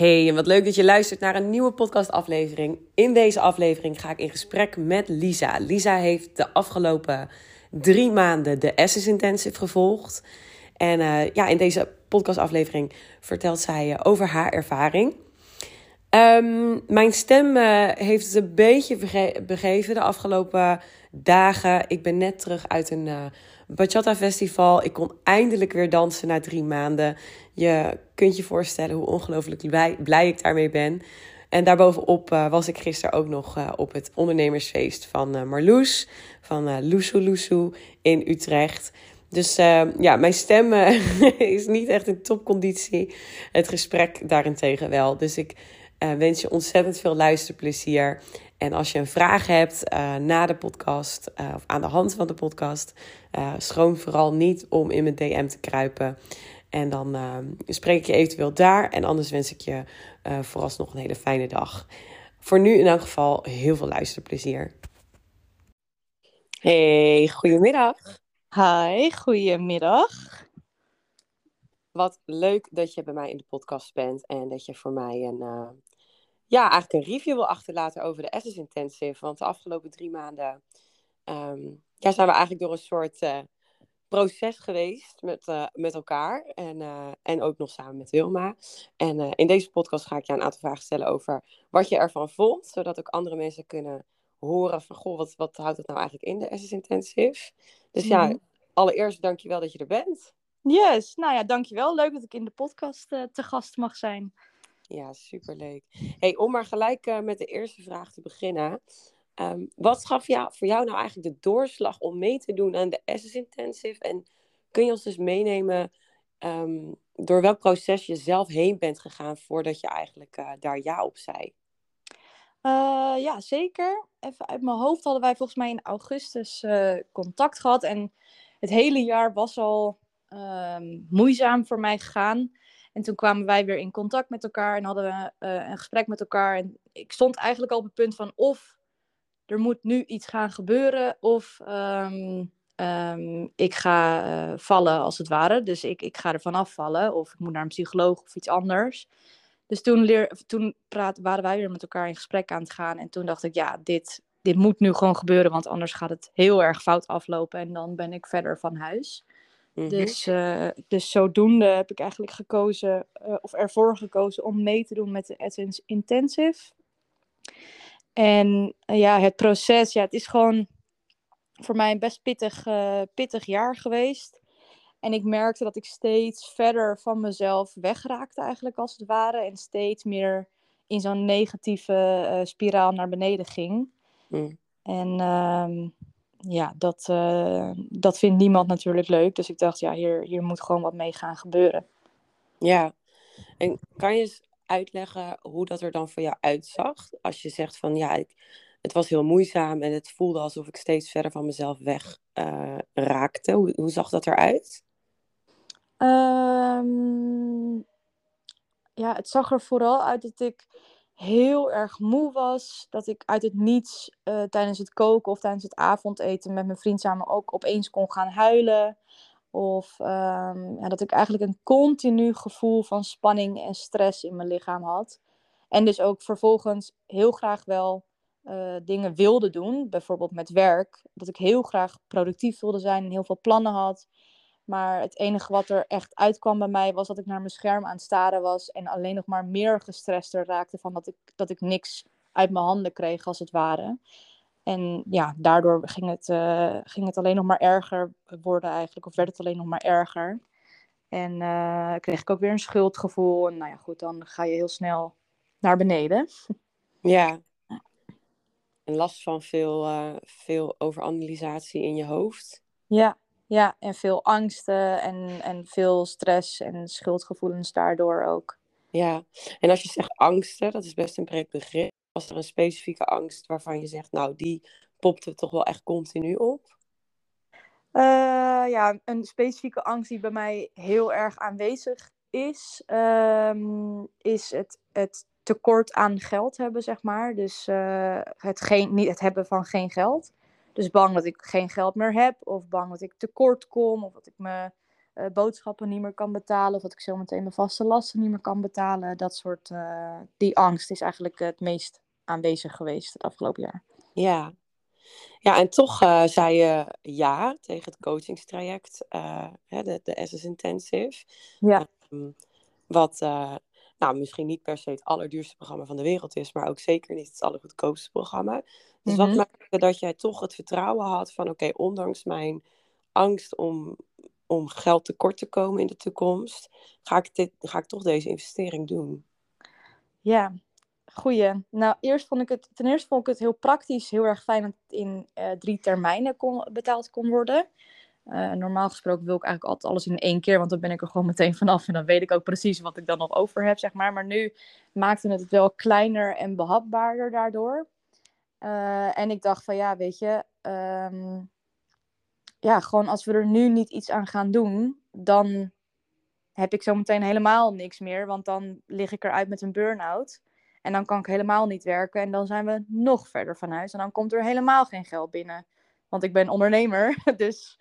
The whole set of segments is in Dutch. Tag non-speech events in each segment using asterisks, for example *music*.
Hey, en wat leuk dat je luistert naar een nieuwe podcastaflevering. In deze aflevering ga ik in gesprek met Lisa. Lisa heeft de afgelopen drie maanden de Essence Intensive gevolgd. En uh, ja, in deze podcastaflevering vertelt zij uh, over haar ervaring. Um, mijn stem uh, heeft het een beetje bege begeven de afgelopen dagen. Ik ben net terug uit een Bachata Festival. Ik kon eindelijk weer dansen na drie maanden. Je kunt je voorstellen hoe ongelooflijk blij, ik daarmee ben. En daarbovenop uh, was ik gisteren ook nog uh, op het ondernemersfeest van uh, Marloes, van uh, Loesoe in Utrecht. Dus ja, mijn stem *laughs* is niet echt in topconditie. Het gesprek daarentegen wel. Dus ik wens je ontzettend veel luisterplezier. En als je een vraag hebt na de podcast of aan de hand van de podcast, schroom vooral niet om in mijn DM te kruipen. En dan uh, spreek ik je eventueel daar. En anders wens ik je uh, vooralsnog een hele fijne dag. Voor nu in elk geval heel veel luisterplezier. Hey, goedemiddag. Hi, goedemiddag. Wat leuk dat je bij mij in de podcast bent. En dat je voor mij een, uh, ja, eigenlijk een review wil achterlaten over de Essence Intensive. Want de afgelopen drie maanden um, ja, zijn we eigenlijk door een soort proces geweest met, uh, met elkaar. En, uh, en ook nog samen met Wilma. En in deze podcast ga ik je een aantal vragen stellen over wat je ervan vond. Zodat ook andere mensen kunnen horen van, goh, wat, wat houdt het nou eigenlijk in, de Essence Intensive? Dus ja, mm -hmm. allereerst dankjewel dat je er bent. Yes, nou ja, dankjewel. Leuk dat ik in de podcast te gast mag zijn. Ja, superleuk. Hey, om maar gelijk met de eerste vraag te beginnen. Um, wat gaf jou, voor jou nou eigenlijk de doorslag om mee te doen aan de Essence Intensive? En kun je ons dus meenemen um, door welk proces je zelf heen bent gegaan voordat je eigenlijk uh, daar ja op zei? Uh, ja, zeker. Even uit mijn hoofd hadden wij volgens mij in augustus contact gehad. En het hele jaar was al um, moeizaam voor mij gegaan. En toen kwamen wij weer in contact met elkaar en hadden we een gesprek met elkaar. En ik stond eigenlijk al op het punt van of er moet nu iets gaan gebeuren of um, um, ik ga uh, vallen als het ware. Dus ik, ik ga er vanaf vallen of ik moet naar een psycholoog of iets anders. Dus toen, leer, toen praat, waren wij weer met elkaar in gesprek aan het gaan. En toen dacht ik, ja, dit, dit moet nu gewoon gebeuren, want anders gaat het heel erg fout aflopen. En dan ben ik verder van huis. Mm -hmm. dus, uh, dus zodoende heb ik eigenlijk gekozen, uh, of ervoor gekozen, om mee te doen met de Essence Intensive. En uh, ja, het proces, ja, het is gewoon voor mij een best pittig, pittig jaar geweest. En ik merkte dat ik steeds verder van mezelf wegraakte, eigenlijk als het ware. En steeds meer in zo'n negatieve spiraal naar beneden ging. Mm. En uh, ja, dat, dat vindt niemand natuurlijk leuk. Dus ik dacht, ja, hier, hier moet gewoon wat mee gaan gebeuren. Ja, en kan je uitleggen hoe dat er dan voor jou uitzag? Als je zegt van ja, ik, het was heel moeizaam en het voelde alsof ik steeds verder van mezelf weg uh, raakte. Hoe, hoe zag dat eruit? Um, ja, het zag er vooral uit dat ik heel erg moe was. Dat ik uit het niets uh, tijdens het koken of tijdens het avondeten met mijn vriend samen ook opeens kon gaan huilen. Of um, ja, dat ik eigenlijk een continu gevoel van spanning en stress in mijn lichaam had. En dus ook vervolgens heel graag wel uh, dingen wilde doen. Bijvoorbeeld met werk. Dat ik heel graag productief wilde zijn en heel veel plannen had. Maar het enige wat er echt uitkwam bij mij was dat ik naar mijn scherm aan het staren was. En alleen nog maar meer gestrester raakte van dat ik, dat ik niks uit mijn handen kreeg als het ware. En ja, daardoor ging het, uh, ging het alleen nog maar erger worden eigenlijk. Of werd het alleen nog maar erger. En uh, kreeg ik ook weer een schuldgevoel. En nou ja, goed, dan ga je heel snel naar beneden. Ja. En last van veel, uh, veel overanalysatie in je hoofd. Ja, ja, en veel angsten en, en veel stress en schuldgevoelens daardoor ook. Ja, en als je zegt angsten, dat is best een breed begrip was er een specifieke angst waarvan je zegt, nou, die popte toch wel echt continu op? Uh, ja, een specifieke angst die bij mij heel erg aanwezig is, um, is het, het tekort aan geld hebben, zeg maar. Dus uh, het, geen, niet, het hebben van geen geld. Dus bang dat ik geen geld meer heb, of bang dat ik tekort kom, of dat ik me eh, boodschappen niet meer kan betalen. Of dat ik zometeen mijn vaste lasten niet meer kan betalen. Dat soort, eh, die angst is eigenlijk het meest aanwezig geweest het afgelopen jaar. Ja, ja en toch uh, zei je ja tegen het coachingstraject, hè, de, de SS Intensive. Ja. Um, wat nou, misschien niet per se het allerduurste programma van de wereld is, maar ook zeker niet het allergoedkoopste programma. Dus wat Mhm. maakte dat jij toch het vertrouwen had van, oké, ondanks mijn angst om, om geld tekort te komen in de toekomst, ga ik, dit, ga ik toch deze investering doen? Ja, goeie. Nou, eerst vond ik het, ten eerste vond ik het heel praktisch heel erg fijn dat het in eh, drie termijnen kon, betaald kon worden. Eh, normaal gesproken wil ik eigenlijk altijd alles in één keer, want dan ben ik er gewoon meteen vanaf en dan weet ik ook precies wat ik dan nog over heb, zeg maar. Maar nu maakte het het wel kleiner en behapbaarder daardoor. Eh, en ik dacht van ja, weet je, ehm, ja, gewoon als we er nu niet iets aan gaan doen, dan heb ik zometeen helemaal niks meer, want dan lig ik eruit met een burn-out. En dan kan ik helemaal niet werken en dan zijn we nog verder van huis en dan komt er helemaal geen geld binnen. Want ik ben ondernemer, *laughs* dus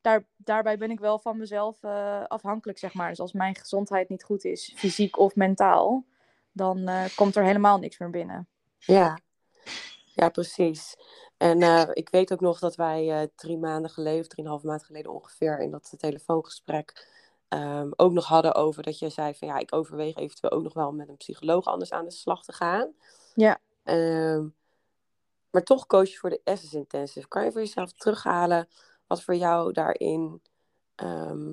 daar, daarbij ben ik wel van mezelf eh, afhankelijk, zeg maar. Dus als mijn gezondheid niet goed is, fysiek of mentaal, dan eh, komt er helemaal niks meer binnen. Ja, ja precies. En eh, ik weet ook nog dat wij eh, drie maanden geleden, of drieënhalve maand geleden ongeveer, in dat telefoongesprek ehm, ook nog hadden over dat je zei van ja, ik overweeg eventueel ook nog wel met een psycholoog anders aan de slag te gaan. Ja. Ehm, maar toch koos je voor de Essence Intensive. Kan je voor jezelf terughalen wat voor jou daarin ehm,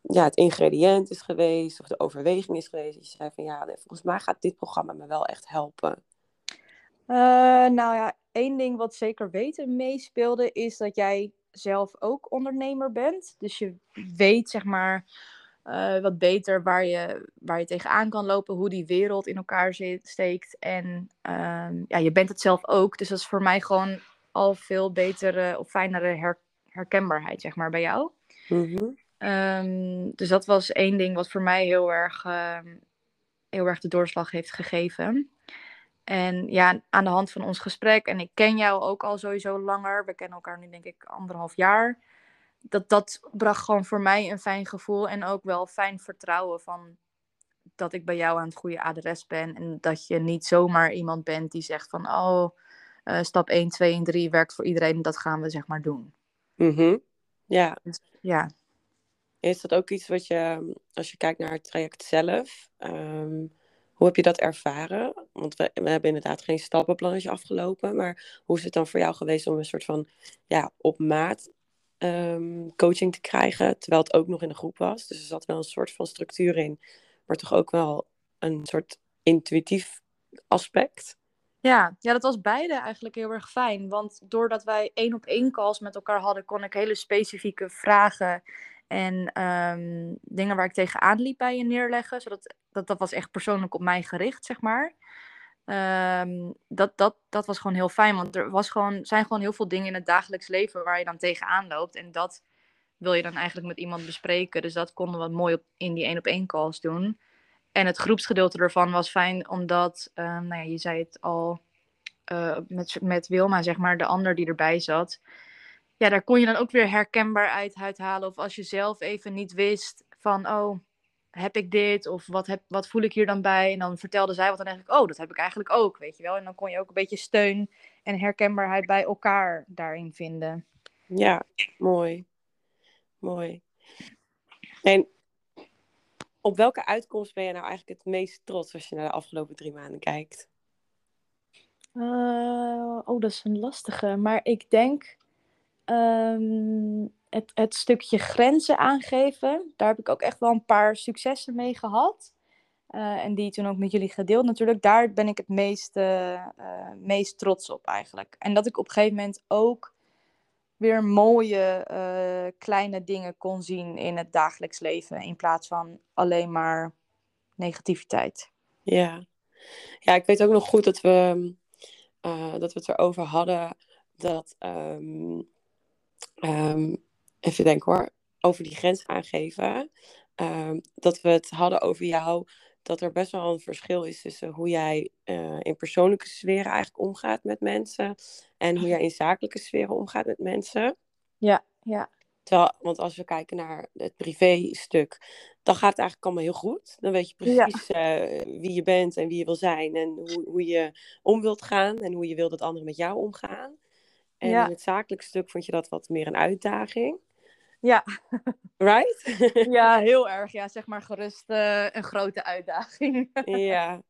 ja, het ingrediënt is geweest of de overweging is geweest? Dat je zei van ja, nee, volgens mij gaat dit programma me wel echt helpen. Eh, nou ja, één ding wat zeker weten meespeelde is dat jij zelf ook ondernemer bent. Dus je weet zeg maar eh, wat beter waar je, waar je tegenaan kan lopen, hoe die wereld in elkaar zit, steekt. En ehm, ja, je bent het zelf ook. Dus dat is voor mij gewoon al veel betere of fijnere her- herkenbaarheid zeg maar bij jou. Mhm. Ehm, dus dat was één ding wat voor mij heel erg, ehm, heel erg de doorslag heeft gegeven. En ja, aan de hand van ons gesprek, en ik ken jou ook al sowieso langer, we kennen elkaar nu denk ik anderhalf jaar. Dat, dat bracht gewoon voor mij een fijn gevoel en ook wel fijn vertrouwen van dat ik bij jou aan het goede adres ben. En dat je niet zomaar iemand bent die zegt van, oh, eh, stap 1, 2 en 3 werkt voor iedereen, dat gaan we zeg maar doen. Mhm. Ja, Dus, ja. is dat ook iets wat je, als je kijkt naar het traject zelf, ehm, hoe heb je dat ervaren? Want we, we hebben inderdaad geen stappenplannetje afgelopen, maar hoe is het dan voor jou geweest om een soort van ja, op maat ehm, coaching te krijgen, terwijl het ook nog in de groep was? Dus er zat wel een soort van structuur in, maar toch ook wel een soort intuïtief aspect. Ja, ja, dat was beide eigenlijk heel erg fijn. Want doordat wij één op één calls met elkaar hadden, kon ik hele specifieke vragen en ehm, dingen waar ik tegenaan liep bij je neerleggen. Zodat dat, dat was echt persoonlijk op mij gericht, zeg maar. Ehm, dat, dat, dat was gewoon heel fijn. Want er was gewoon, zijn gewoon heel veel dingen in het dagelijks leven waar je dan tegenaan loopt. En dat wil je dan eigenlijk met iemand bespreken. Dus dat konden we mooi op, in die één op één calls doen. En het groepsgedeelte ervan was fijn, omdat, ehm, nou ja, je zei het al, uh, met, met Wilma, zeg maar, de ander die erbij zat. Ja, daar kon je dan ook weer herkenbaar uit uithalen. Of als je zelf even niet wist van, oh, heb ik dit? Of wat, heb, wat voel ik hier dan bij? En dan vertelde zij wat dan eigenlijk, oh, dat heb ik eigenlijk ook, weet je wel. En dan kon je ook een beetje steun en herkenbaarheid bij elkaar daarin vinden. Ja, mooi. Mooi. En op welke uitkomst ben je nou eigenlijk het meest trots als je naar de afgelopen drie maanden kijkt? Uh, oh, dat is een lastige. Maar ik denk um, het, het stukje grenzen aangeven. Daar heb ik ook echt wel een paar successen mee gehad. Uh, en die toen ook met jullie gedeeld natuurlijk. Daar ben ik het meest, uh, meest trots op eigenlijk. En dat ik op een gegeven moment ook weer mooie kleine dingen kon zien in het dagelijks leven. In plaats van alleen maar negativiteit. Ja, ja ik weet ook nog goed dat we, dat we het erover hadden dat, um, um, even denken hoor, over die grens aangeven. Um, dat we het hadden over jou, dat er best wel een verschil is tussen hoe jij uh, in persoonlijke sferen eigenlijk omgaat met mensen en hoe jij in zakelijke sferen omgaat met mensen. Ja, ja. Terwijl, want als we kijken naar het privé-stuk, dan gaat het eigenlijk allemaal heel goed. Dan weet je precies eh, wie je bent en wie je wil zijn en hoe, hoe je om wilt gaan en hoe je wil dat anderen met jou omgaan. En in het zakelijke stuk vond je dat wat meer een uitdaging. Ja. Right? *laughs* ja, heel erg. Ja, zeg maar gerust uh, een grote uitdaging. *laughs* ja,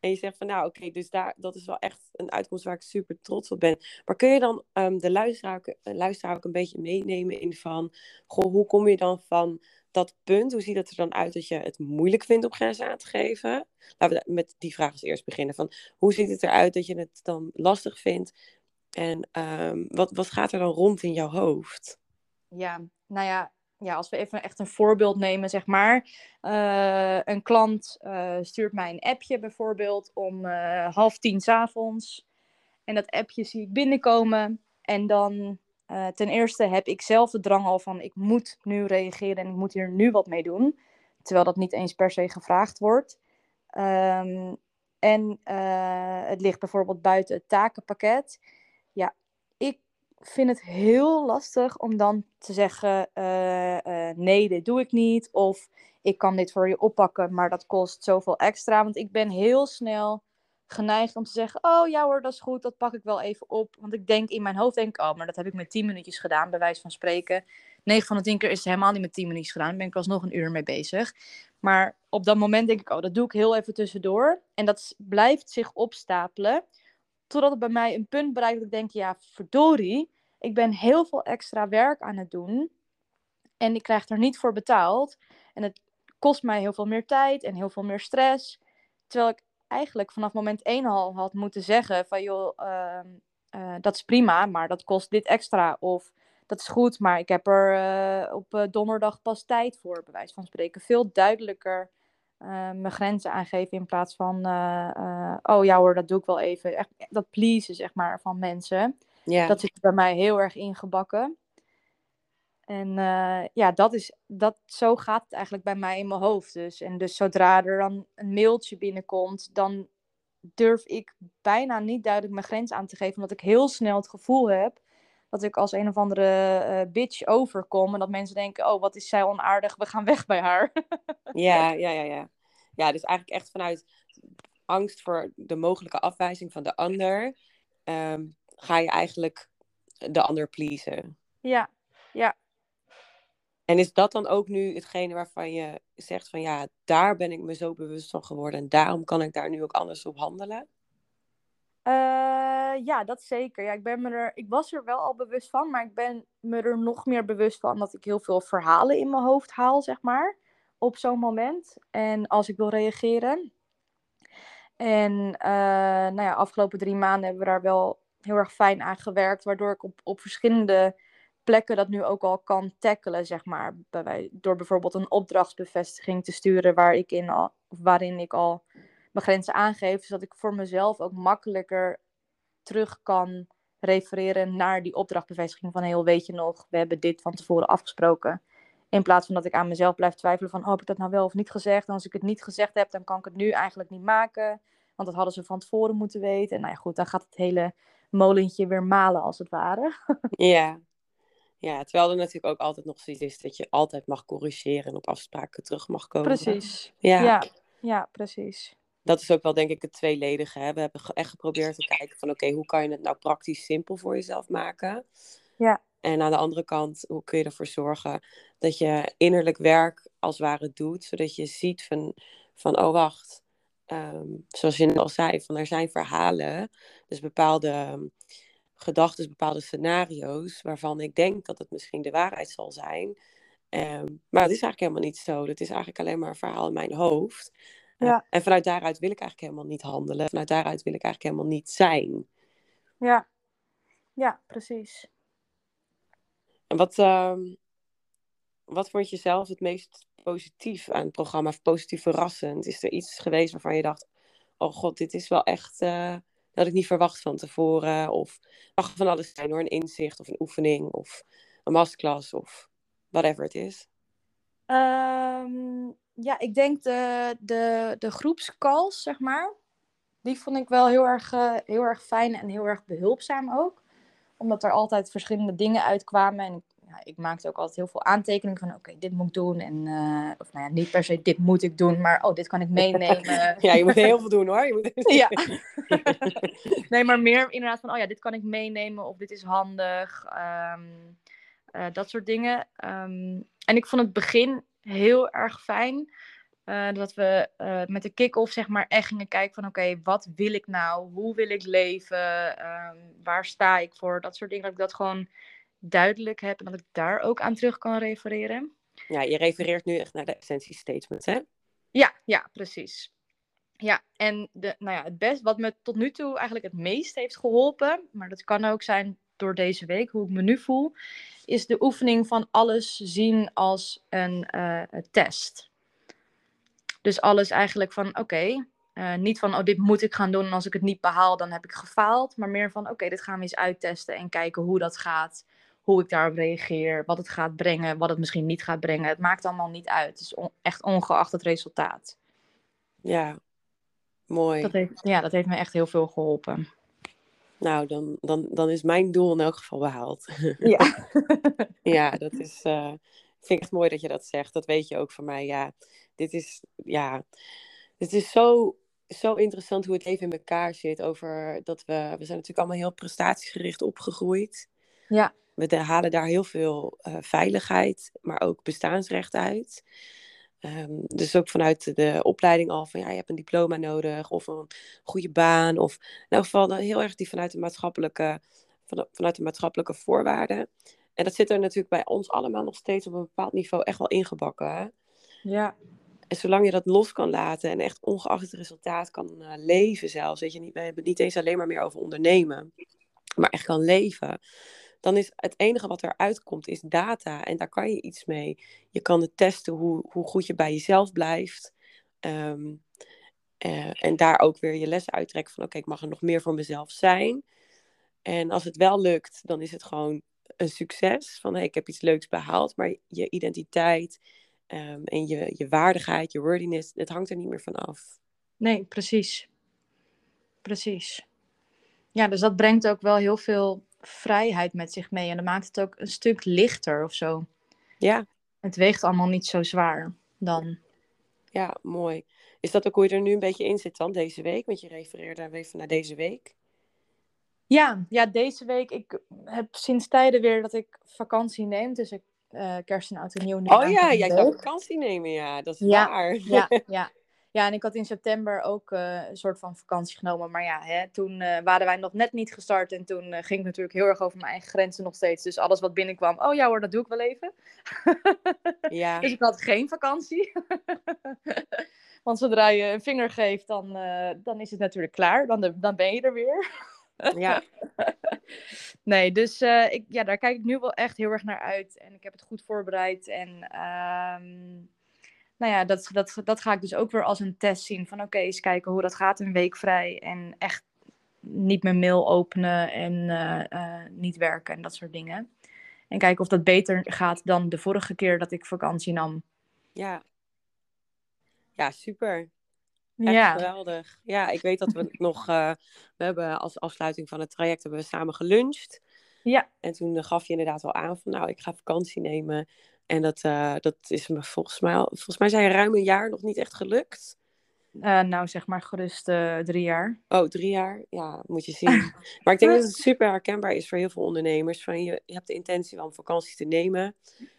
en je zegt van nou oké, dus daar, dat is wel echt een uitkomst waar ik super trots op ben. Maar kun je dan um, de luisteraar, eh, luisteraar ook een beetje meenemen in van, goh, hoe kom je dan van dat punt, hoe ziet het er dan uit dat je het moeilijk vindt om grenzen aan te geven? Laten we met die vraag eens eerst beginnen. Van, hoe ziet het eruit dat je het dan lastig vindt? En um, wat, wat gaat er dan rond in jouw hoofd? Ja, nou ja, ja, als we even echt een voorbeeld nemen, zeg maar. Uh, een klant uh, stuurt mij een appje bijvoorbeeld om uh, half tien s avonds. En dat appje zie ik binnenkomen. En dan ten eerste heb ik zelf de drang al van ik moet nu reageren en ik moet hier nu wat mee doen. Terwijl dat niet eens per se gevraagd wordt. Um, en het ligt bijvoorbeeld buiten het takenpakket. Ik vind het heel lastig om dan te zeggen: uh, uh, nee, dit doe ik niet. Of ik kan dit voor je oppakken, maar dat kost zoveel extra. Want ik ben heel snel geneigd om te zeggen: Oh ja hoor, dat is goed, dat pak ik wel even op. Want ik denk in mijn hoofd: denk, Oh, maar dat heb ik met 10 minuutjes gedaan, bij wijze van spreken. 9 van de 10 keer is het helemaal niet met 10 minuutjes gedaan. Daar ben ik alsnog een uur mee bezig. Maar op dat moment denk ik: Oh, dat doe ik heel even tussendoor. En dat blijft zich opstapelen. Totdat het bij mij een punt bereikt dat ik denk, ja, verdorie, ik ben heel veel extra werk aan het doen. En ik krijg er niet voor betaald. En het kost mij heel veel meer tijd en heel veel meer stress. Terwijl ik eigenlijk vanaf moment 1 al had moeten zeggen van joh, uh, uh, dat is prima, maar dat kost dit extra. Of dat is goed, maar ik heb er uh, op donderdag pas tijd voor, bij wijze van spreken. Veel duidelijker mijn grenzen aangeven in plaats van, uh, uh, oh ja hoor, dat doe ik wel even. Echt, dat pleasen, zeg maar, van mensen. Dat zit bij mij heel erg ingebakken. En ja, dat is, dat, zo gaat het eigenlijk bij mij in mijn hoofd. Dus. En dus zodra er dan een mailtje binnenkomt, dan durf ik bijna niet duidelijk mijn grens aan te geven. Omdat ik heel snel het gevoel heb dat ik als een of andere uh, bitch overkom. En dat mensen denken, oh, wat is zij onaardig, we gaan weg bij haar. *laughs* ja, ja, ja, ja. Ja, dus eigenlijk echt vanuit angst voor de mogelijke afwijzing van de ander... Um, ga je eigenlijk de ander pleasen. Ja, ja. En is dat dan ook nu hetgene waarvan je zegt van ja, daar ben ik me zo bewust van geworden en daarom kan ik daar nu ook anders op handelen? Uh, ja, dat zeker. Ja, ik, ben me er, ik was er wel al bewust van, maar ik ben me er nog meer bewust van dat ik heel veel verhalen in mijn hoofd haal, zeg maar, op zo'n moment. En als ik wil reageren. En uh, nou ja, afgelopen drie maanden hebben we daar wel heel erg fijn aan gewerkt, waardoor ik op, op verschillende plekken dat nu ook al kan tackelen, zeg maar. Bij, door bijvoorbeeld een opdrachtsbevestiging te sturen waar ik in al, waarin ik al mijn grenzen aangeef, zodat ik voor mezelf ook makkelijker terug kan refereren naar die opdrachtbevestiging van heel weet je nog, we hebben dit van tevoren afgesproken. In plaats van dat ik aan mezelf blijf twijfelen van, oh, heb ik dat nou wel of niet gezegd? En als ik het niet gezegd heb, dan kan ik het nu eigenlijk niet maken. Want dat hadden ze van tevoren moeten weten. En nou ja, goed, dan gaat het hele molentje weer malen, als het ware. *laughs* ja. ja, terwijl er natuurlijk ook altijd nog zoiets is dat je altijd mag corrigeren en op afspraken terug mag komen. Precies. Ja, ja, ja precies dat is ook wel denk ik het tweeledige. Hè? We hebben echt geprobeerd te kijken van oké, hoe kan je het nou praktisch simpel voor jezelf maken? Ja. En aan de andere kant, hoe kun je ervoor zorgen dat je innerlijk werk als het ware doet, zodat je ziet van, van oh wacht, um, zoals je net al zei, van er zijn verhalen, dus bepaalde um, gedachten, bepaalde scenario's, waarvan ik denk dat het misschien de waarheid zal zijn. Um, maar het is eigenlijk helemaal niet zo. Het is eigenlijk alleen maar een verhaal in mijn hoofd. Ja. En vanuit daaruit wil ik eigenlijk helemaal niet handelen. Vanuit daaruit wil ik eigenlijk helemaal niet zijn. Ja, ja precies. En wat, uh, wat vond je zelf het meest positief aan het programma? Of positief verrassend? Is er iets geweest waarvan je dacht... Oh god, dit is wel echt... Uh, dat had ik niet verwacht van tevoren. Of mag van alles zijn hoor. Een inzicht of een oefening of een masterclass of whatever het is. Um, ja, ik denk de, de, de groepscalls, zeg maar. Die vond ik wel heel erg, uh, heel erg fijn en heel erg behulpzaam ook. Omdat er altijd verschillende dingen uitkwamen. En ja, ik maakte ook altijd heel veel aantekeningen van, oké, dit moet ik doen. En, eh, of nou ja, niet per se dit moet ik doen, maar oh, dit kan ik meenemen. *laughs* ja, je moet heel veel doen hoor. Je moet... *laughs* ja. *laughs* nee, maar meer inderdaad van, oh ja, dit kan ik meenemen of dit is handig. Ehm, eh, dat soort dingen. Ehm, en ik vond het begin heel erg fijn. Uh, dat we uh, met de kick-off zeg maar echt gingen kijken van oké, wat wil ik nou? Hoe wil ik leven? Um, waar sta ik voor? Dat soort dingen. Dat ik dat gewoon duidelijk heb en dat ik daar ook aan terug kan refereren. Ja, je refereert nu echt naar de essentie statements, hè? Ja, ja, precies. Ja, en de, nou ja, het best wat me tot nu toe eigenlijk het meest heeft geholpen, maar dat kan ook zijn door deze week, hoe ik me nu voel, is de oefening van alles zien als een uh, test. Dus alles eigenlijk van oké, uh, niet van oh dit moet ik gaan doen en als ik het niet behaal dan heb ik gefaald, maar meer van oké, dit gaan we eens uittesten en kijken hoe dat gaat, hoe ik daarop reageer, wat het gaat brengen, wat het misschien niet gaat brengen. Het maakt allemaal niet uit. Het is on echt ongeacht het resultaat. Ja, mooi. Dat heeft, ja, dat heeft me echt heel veel geholpen. Nou, dan, dan, dan is mijn doel in elk geval behaald. Ja, *laughs* ja *laughs* dat is, uh, vind ik echt mooi dat je dat zegt. Dat weet je ook van mij. Ja, dit is, ja, dit is zo, zo interessant hoe het leven in elkaar zit. Over dat we, we zijn natuurlijk allemaal heel prestatiegericht opgegroeid. Ja. We halen daar heel veel uh, veiligheid, maar ook bestaansrecht uit. Um, dus ook vanuit de opleiding al van ja, je hebt een diploma nodig of een goede baan. Of in elk geval heel erg die vanuit de maatschappelijke, vanuit de maatschappelijke voorwaarden. En dat zit er natuurlijk bij ons allemaal nog steeds op een bepaald niveau echt wel ingebakken. Hè? Ja. En zolang je dat los kan laten en echt ongeacht het resultaat kan uh, leven zelfs. Weet je, niet, we hebben het niet eens alleen maar meer over ondernemen. Maar echt kan leven dan is het enige wat eruit komt, is data. En daar kan je iets mee. Je kan het testen hoe, hoe goed je bij jezelf blijft. Ehm, eh, en daar ook weer je les uittrekken van oké, ik mag er nog meer voor mezelf zijn. En als het wel lukt, dan is het gewoon een succes. Van hey, ik heb iets leuks behaald. Maar je identiteit um, en je, je waardigheid, je worthiness, het hangt er niet meer van af. Nee, precies. Precies. Ja, dus dat brengt ook wel heel veel vrijheid met zich mee. En dat maakt het ook een stuk lichter of zo. Ja. Het weegt allemaal niet zo zwaar dan. Ja, mooi. Is dat ook hoe je er nu een beetje in zit dan, deze week? Want je refereerde even naar deze week. Ja, ja, deze week. Ik heb sinds tijden weer dat ik vakantie neem. Dus ik uh, kerst en oud en nieuw nu Oh ja, jij zou vakantie nemen, ja. Dat is ja, waar. Ja, *laughs* ja, ja, en ik had in september ook uh, een soort van vakantie genomen. Maar ja, hè, toen uh, waren wij nog net niet gestart. En toen uh, ging ik natuurlijk heel erg over mijn eigen grenzen nog steeds. Dus alles wat binnenkwam, oh ja hoor, dat doe ik wel even. ja. *laughs* dus ik had geen vakantie. *laughs* Want zodra je een vinger geeft, dan, dan is het natuurlijk klaar. Dan, dan ben je er weer. ja. *laughs* nee, dus ik, ja, daar kijk ik nu wel echt heel erg naar uit. En ik heb het goed voorbereid. En... Ehm, nou ja, dat, dat, dat ga ik dus ook weer als een test zien. Van oké, eens kijken hoe dat gaat een week vrij. En echt niet mijn mail openen en uh, uh, niet werken en dat soort dingen. En kijken of dat beter gaat dan de vorige keer dat ik vakantie nam. Ja, ja super. Echt ja. geweldig. Ja, ik weet dat we *laughs* nog... Uh, we hebben als afsluiting van het traject hebben we samen geluncht. Ja. En toen gaf je inderdaad al aan van... Nou, ik ga vakantie nemen. En dat, uh, dat is me volgens mij, volgens mij zijn ruim een jaar nog niet echt gelukt. Uh, nou, zeg maar gerust uh, drie jaar. Oh, drie jaar? Ja, moet je zien. *laughs* maar ik denk dat het super herkenbaar is voor heel veel ondernemers. Van je, je hebt de intentie om vakantie te nemen.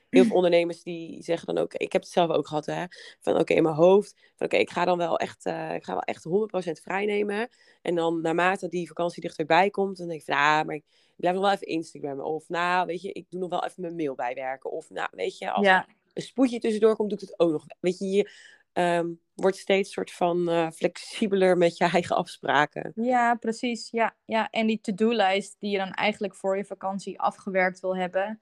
Heel veel *clears throat* ondernemers die zeggen dan ook, ik heb het zelf ook gehad, hè, van oké, okay, in mijn hoofd, van oké, okay, ik ga dan wel echt, uh, ik ga wel echt 100% vrij nemen. En dan naarmate die vakantie dichterbij komt, dan denk ik van, ah, maar ik blijf nog wel even Instagrammen. Of nou, weet je, ik doe nog wel even mijn mail bijwerken. Of nou, weet je, als ja. een spoedje tussendoor komt, doe ik het ook nog. Weet je, je um, wordt steeds soort van uh, flexibeler met je eigen afspraken. Ja, precies. Ja, ja. En die to-do-lijst die je dan eigenlijk voor je vakantie afgewerkt wil hebben.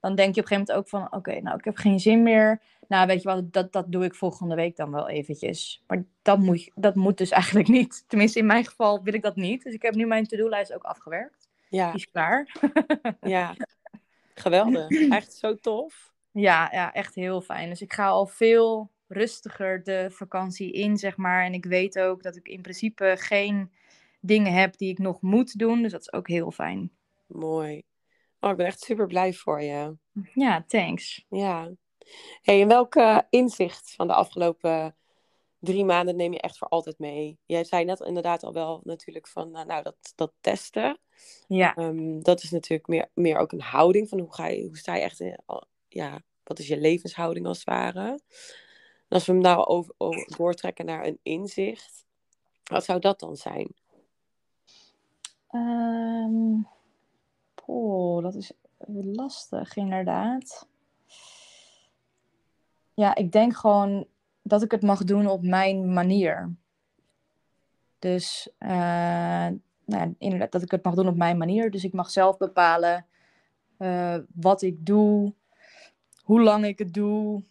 Dan denk je op een gegeven moment ook van, oké, nou, ik heb geen zin meer. Nou, weet je wat, dat, dat doe ik volgende week dan wel eventjes. Maar dat moet, dat moet dus eigenlijk niet. Tenminste, in mijn geval wil ik dat niet. Dus ik heb nu mijn to-do-lijst ook afgewerkt. Ja. Die is klaar. *laughs* ja, geweldig. Echt zo tof. Ja, ja, echt heel fijn. Dus ik ga al veel rustiger de vakantie in, zeg maar. En ik weet ook dat ik in principe geen dingen heb die ik nog moet doen. Dus dat is ook heel fijn. Mooi. Oh, ik ben echt super blij voor je. Ja, thanks. Ja. Hey, en welke inzicht van de afgelopen drie maanden neem je echt voor altijd mee? Jij zei net inderdaad al wel natuurlijk van, nou, nou dat, dat testen. Ja. Ehm, dat is natuurlijk meer, meer ook een houding van hoe, ga je, hoe sta je echt in, ja, wat is je levenshouding als het ware. En als we hem nou over, over, doortrekken naar een inzicht, wat zou dat dan zijn? Um, oh, dat is lastig inderdaad. Ja, ik denk gewoon dat ik het mag doen op mijn manier. Dus uh, nou, inderdaad, dat ik het mag doen op mijn manier. Dus ik mag zelf bepalen uh, wat ik doe, hoe lang ik het doe,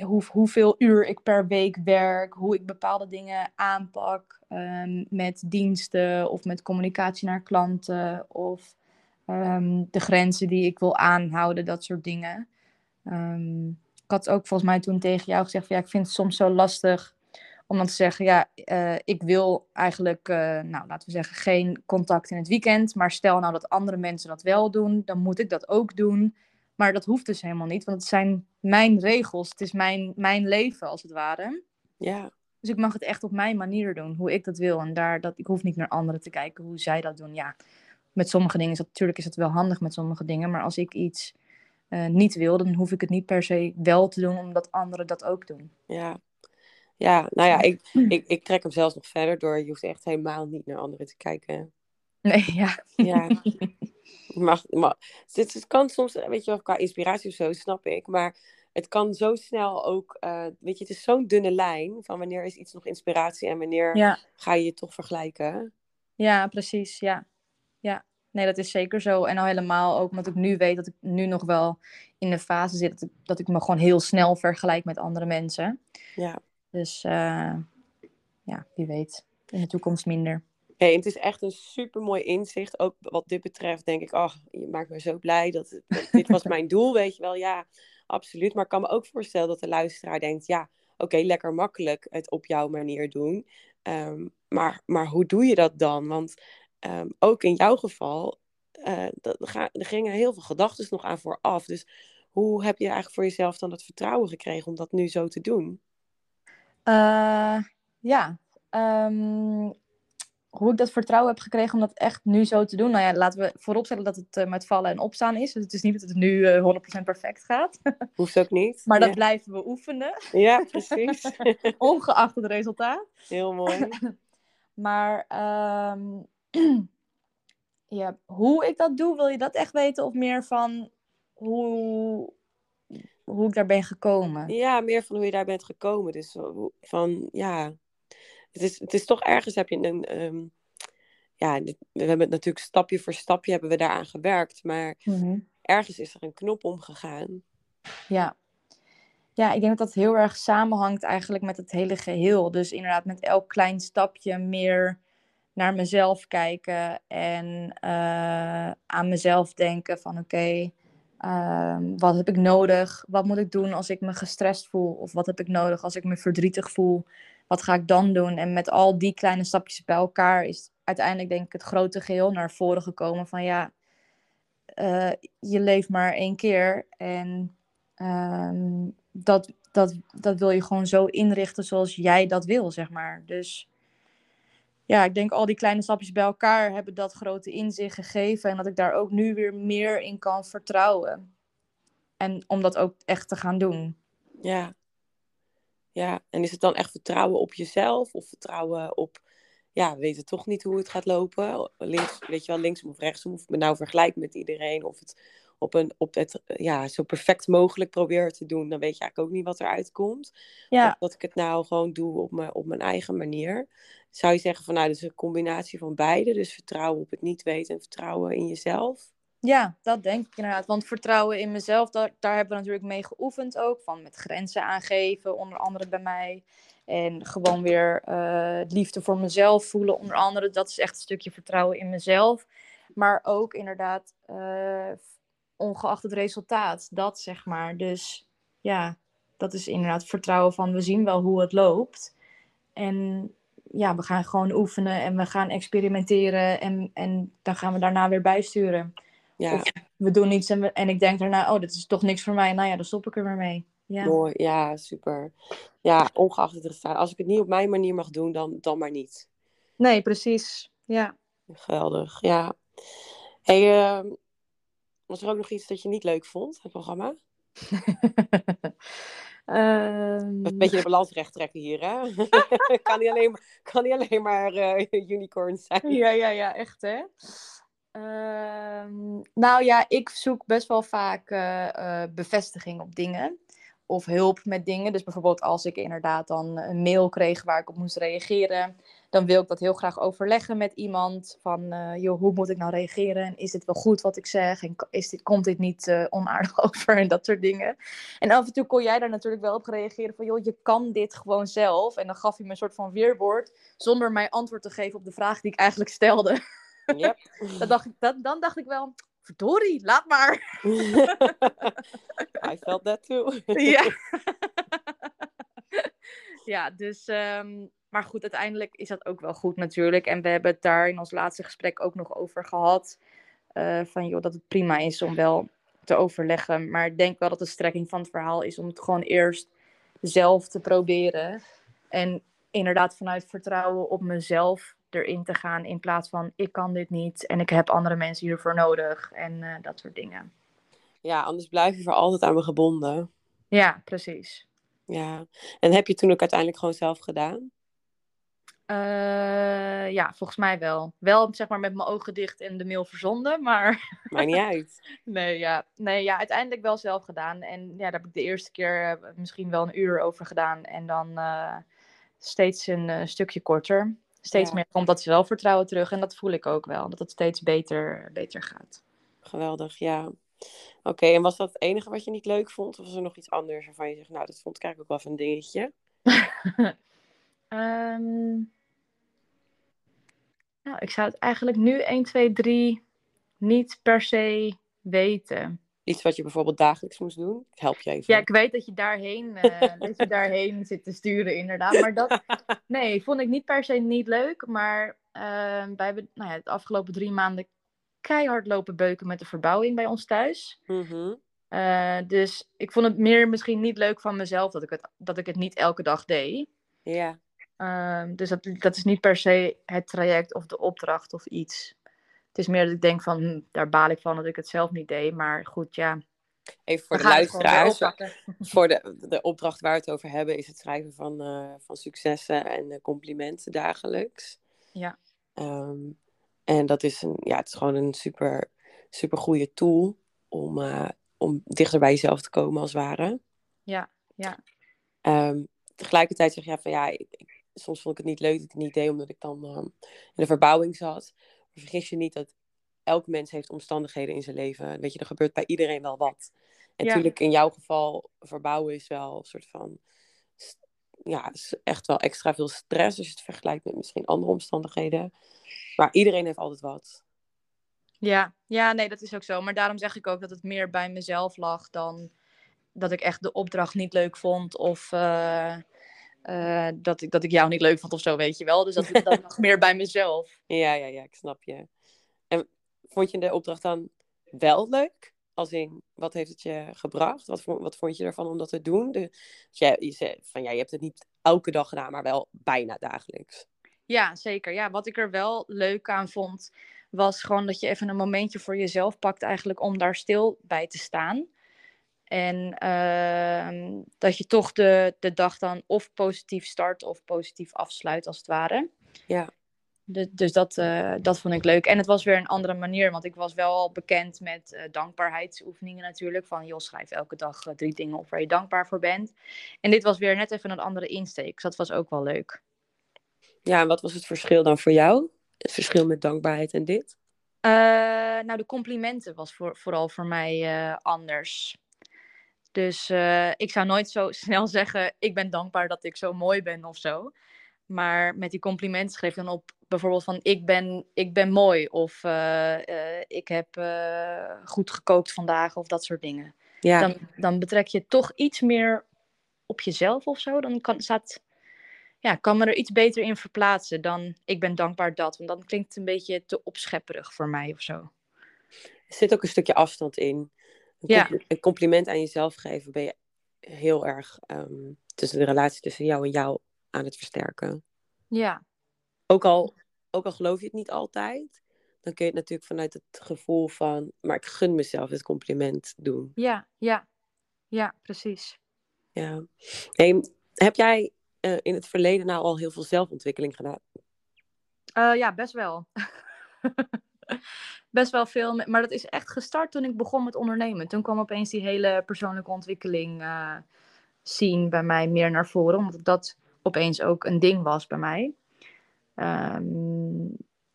hoe, hoeveel uur ik per week werk, hoe ik bepaalde dingen aanpak um, met diensten of met communicatie naar klanten of um, de grenzen die ik wil aanhouden, dat soort dingen. Um, ik had ook volgens mij toen tegen jou gezegd: van, ja, ik vind het soms zo lastig om dan te zeggen: ja, uh, ik wil eigenlijk, uh, nou laten we zeggen, geen contact in het weekend. Maar stel nou dat andere mensen dat wel doen, dan moet ik dat ook doen. Maar dat hoeft dus helemaal niet, want het zijn mijn regels. Het is mijn, mijn leven, als het ware. Ja. Dus ik mag het echt op mijn manier doen, hoe ik dat wil. En daar, dat, ik hoef niet naar anderen te kijken hoe zij dat doen. Ja, met sommige dingen is dat natuurlijk is het wel handig met sommige dingen. Maar als ik iets uh, niet wil, dan hoef ik het niet per se wel te doen, omdat anderen dat ook doen. Ja, ja nou ja, ik, ik, ik trek hem zelfs nog verder door. Je hoeft echt helemaal niet naar anderen te kijken. Nee, ja. Ja. *laughs* mag, mag. Het, het kan soms, weet je wel, qua inspiratie of zo, snap ik. Maar het kan zo snel ook, uh, weet je, het is zo'n dunne lijn van wanneer is iets nog inspiratie en wanneer ja. ga je je toch vergelijken. Ja, precies, ja. Ja, nee, dat is zeker zo. En al helemaal ook omdat ik nu weet dat ik nu nog wel in de fase zit dat ik, dat ik me gewoon heel snel vergelijk met andere mensen. Ja. Dus uh, ja, wie weet, in de toekomst minder. Hey, het is echt een super mooi inzicht. Ook wat dit betreft denk ik, oh, je maakt me zo blij. Dat, dat dit was mijn doel, weet je wel. Ja, absoluut. Maar ik kan me ook voorstellen dat de luisteraar denkt, ja, oké, lekker makkelijk het op jouw manier doen. Um, maar, maar hoe doe je dat dan? Want um, ook in jouw geval, uh, dat, er gingen heel veel gedachten nog aan vooraf. Dus hoe heb je eigenlijk voor jezelf dan het vertrouwen gekregen om dat nu zo te doen? Uh, ja, um, hoe ik dat vertrouwen heb gekregen om dat echt nu zo te doen. Nou ja, laten we vooropstellen dat het uh, met vallen en opstaan is. Dus het is niet dat het nu uh, 100% perfect gaat. *laughs* Hoeft ook niet. maar dat ja. blijven we oefenen. Ja, precies. *laughs* Ongeacht het resultaat. Heel mooi. *laughs* maar um, *clears throat* ja, hoe ik dat doe, wil je dat echt weten? Of meer van hoe, hoe ik daar ben gekomen? Ja, meer van hoe je daar bent gekomen. Dus van, ja, het is, het is toch ergens heb je een. Um, ja, we hebben het natuurlijk stapje voor stapje hebben we daaraan gewerkt. Maar mm-hmm. ergens is er een knop omgegaan. Ja. Ja, ik denk dat dat heel erg samenhangt eigenlijk met het hele geheel. Dus inderdaad met elk klein stapje meer naar mezelf kijken. En uh, aan mezelf denken van oké, um, wat heb ik nodig? Wat moet ik doen als ik me gestrest voel? Of wat heb ik nodig als ik me verdrietig voel? wat ga ik dan doen? En met al die kleine stapjes bij elkaar is uiteindelijk denk ik het grote geheel naar voren gekomen van ja, uh, je leeft maar één keer en um, dat, dat, dat wil je gewoon zo inrichten zoals jij dat wil, zeg maar. Dus ja, ik denk al die kleine stapjes bij elkaar hebben dat grote inzicht gegeven en dat ik daar ook nu weer meer in kan vertrouwen. En om dat ook echt te gaan doen. Ja, ja, en is het dan echt vertrouwen op jezelf of vertrouwen op, ja, we weten toch niet hoe het gaat lopen. Links, weet je wel, linksom of rechtsom, of ik me nou vergelijk met iedereen, of het op, een, op het ja, zo perfect mogelijk probeer te doen, dan weet je eigenlijk ook niet wat eruit komt. Ja. Of dat ik het nou gewoon doe op, me, op mijn eigen manier. Zou je zeggen van nou, dus een combinatie van beide, dus vertrouwen op het niet weten en vertrouwen in jezelf? Ja, dat denk ik inderdaad. Want vertrouwen in mezelf, daar, daar hebben we natuurlijk mee geoefend ook. Van met grenzen aangeven, onder andere bij mij. En gewoon weer uh, liefde voor mezelf voelen, onder andere. Dat is echt een stukje vertrouwen in mezelf. Maar ook inderdaad, uh, ongeacht het resultaat, dat zeg maar. Dus ja, dat is inderdaad vertrouwen van we zien wel hoe het loopt. En ja, we gaan gewoon oefenen en we gaan experimenteren. En, en dan gaan we daarna weer bijsturen. Ja. Of we doen iets en, we, en ik denk daarna, oh, dit is toch niks voor mij. Nou ja, dan stop ik er maar mee. Ja. Mooi, ja, super. Ja, ongeacht het resultaat. Als ik het niet op mijn manier mag doen, dan, dan maar niet. Nee, precies. Ja. Geweldig, ja. Hey, ehm, was er ook nog iets dat je niet leuk vond, het programma? *laughs* Ehm, Een beetje de balans recht trekken hier, hè? *laughs* kan niet alleen maar, kan niet alleen maar eh, unicorn zijn. Ja, ja, ja, echt hè. Ehm, nou ja, ik zoek best wel vaak eh, eh, bevestiging op dingen. Of hulp met dingen. Dus bijvoorbeeld als ik inderdaad dan een mail kreeg waar ik op moest reageren. Dan wil ik dat heel graag overleggen met iemand. Van, eh, joh, hoe moet ik nou reageren? En is dit wel goed wat ik zeg? En is dit, komt dit niet eh, onaardig *laughs* over? En dat soort dingen. En af en toe kon jij daar natuurlijk wel op reageren. Van, joh, je kan dit gewoon zelf. En dan gaf hij me een soort van weerwoord. Zonder mij antwoord te geven op de vraag die ik eigenlijk stelde. Yep. *laughs* dan, dacht ik, dan, dan dacht ik wel, verdorie, laat maar. *laughs* I felt that too. ja. ja, dus. ehm, maar goed, uiteindelijk is dat ook wel goed natuurlijk. En we hebben het daar in ons laatste gesprek ook nog over gehad. eh, van joh, dat het prima is om wel te overleggen. Maar ik denk wel dat de strekking van het verhaal is om het gewoon eerst zelf te proberen. En inderdaad vanuit vertrouwen op mezelf erin te gaan. In plaats van ik kan dit niet en ik heb andere mensen hiervoor nodig. En eh, dat soort dingen. Ja, anders blijf je voor altijd aan me gebonden. Ja, precies. Ja. En heb je toen ook uiteindelijk gewoon zelf gedaan? Eh, ja, volgens mij wel. Wel zeg maar met mijn ogen dicht en de mail verzonden, *laughs* maar Maakt niet uit. nee ja. nee, ja, uiteindelijk wel zelf gedaan. En ja, daar heb ik de eerste keer eh, misschien wel een uur over gedaan. En dan eh, steeds een stukje korter. Steeds Ja. meer komt dat zelfvertrouwen terug. En dat voel ik ook wel, dat het steeds beter, beter gaat. Geweldig, ja. Oké, en was dat het enige wat je niet leuk vond? Of was er nog iets anders waarvan je zegt, nou, dat vond ik eigenlijk ook wel even een dingetje? *laughs* Ehm, nou, ik zou het eigenlijk nu 1, 2, 3 niet per se weten. Iets wat je bijvoorbeeld dagelijks moest doen? Ik help je even. Ja, ik weet dat je daarheen, eh, *laughs* dat je daarheen zit te sturen, inderdaad. Maar dat, *laughs* nee, vond ik niet per se niet leuk. Maar ehm, wij hebben nou ja, de afgelopen drie maanden keihard lopen beuken met de verbouwing bij ons thuis. Mhm. Eh, dus ik vond het meer misschien niet leuk van mezelf dat ik het, dat ik het niet elke dag deed. Ja, Ehm, dus dat, dat is niet per se het traject of de opdracht of iets. Het is meer dat ik denk van, hm, daar baal ik van dat ik het zelf niet deed. Maar goed, ja. even voor we de luisteraars. *laughs* Voor de, de opdracht waar we het over hebben is het schrijven van, eh, van successen en eh, complimenten dagelijks. Ja. Ehm, en dat is, een, ja, het is gewoon een super, super goede tool om, eh, om dichter bij jezelf te komen als het ware. Ja, ja. Ehm, tegelijkertijd zeg je ja, van ja, ik- soms vond ik het niet leuk dat ik het niet deed omdat ik dan ehm, in de verbouwing zat. Maar vergis je niet dat elk mens heeft omstandigheden in zijn leven. Weet je, er gebeurt bij iedereen wel wat. En Ja. natuurlijk in jouw geval, verbouwen is wel een soort van, ja, is echt wel extra veel stress als je het vergelijkt met misschien andere omstandigheden. Maar iedereen heeft altijd wat. Ja, ja, nee, dat is ook zo. Maar daarom zeg ik ook dat het meer bij mezelf lag dan dat ik echt de opdracht niet leuk vond of eh, eh, dat, ik, dat ik jou niet leuk vond of zo, weet je wel. Dus dat, dat lag *laughs* meer bij mezelf. Ja, ja, ja, ik snap je. En vond je de opdracht dan wel leuk? Als in, wat heeft het je gebracht? Wat, vond- wat vond je ervan om dat te doen? De, je, je zei van ja, je hebt het niet elke dag gedaan, maar wel bijna dagelijks. Ja, zeker. Ja, wat ik er wel leuk aan vond, was gewoon dat je even een momentje voor jezelf pakt eigenlijk om daar stil bij te staan. En ehm, dat je toch de, de dag dan of positief start of positief afsluit, als het ware. Ja. De- dus dat, eh, dat vond ik leuk. En het was weer een andere manier, want ik was wel al bekend met eh, dankbaarheidsoefeningen natuurlijk. Van, joh, schrijf elke dag eh, drie dingen op waar je dankbaar voor bent. En dit was weer net even een andere insteek, dus dat was ook wel leuk. Ja, en wat was het verschil dan voor jou? Het verschil met dankbaarheid en dit? Nou, de complimenten was voor, vooral voor mij anders. Dus eh, ik zou nooit zo *laughs* snel zeggen: Ik ben dankbaar dat ik zo mooi ben of zo. Maar met die complimenten schreef dan op bijvoorbeeld van: Ik ben, ik ben mooi. Of eh, eh, ik heb goed gekookt vandaag. Of dat soort dingen. Ja, Dan, dan betrek je toch iets meer op jezelf of zo. Dan kan, staat, ja, kan me er iets beter in verplaatsen dan: Ik ben dankbaar dat. Want dan klinkt het een beetje te opschepperig voor mij of zo. er zit ook een stukje afstand in. Een, Ja. een compliment aan jezelf geven ben je heel erg ehm, tussen de relatie tussen jou en jou aan het versterken. Ja, Ook al, ook al geloof je het niet altijd, dan kun je het natuurlijk vanuit het gevoel van, maar ik gun mezelf het compliment doen. ja, ja. Ja, precies. Ja. Hey, heb jij eh, in het verleden nou al heel veel zelfontwikkeling gedaan? Eh, ja, best wel. *laughs* *laughs* best wel veel. Maar dat is echt gestart toen ik begon met ondernemen. Toen kwam opeens die hele persoonlijke ontwikkeling eh zien bij mij meer naar voren. Omdat dat opeens ook een ding was bij mij. Ehm,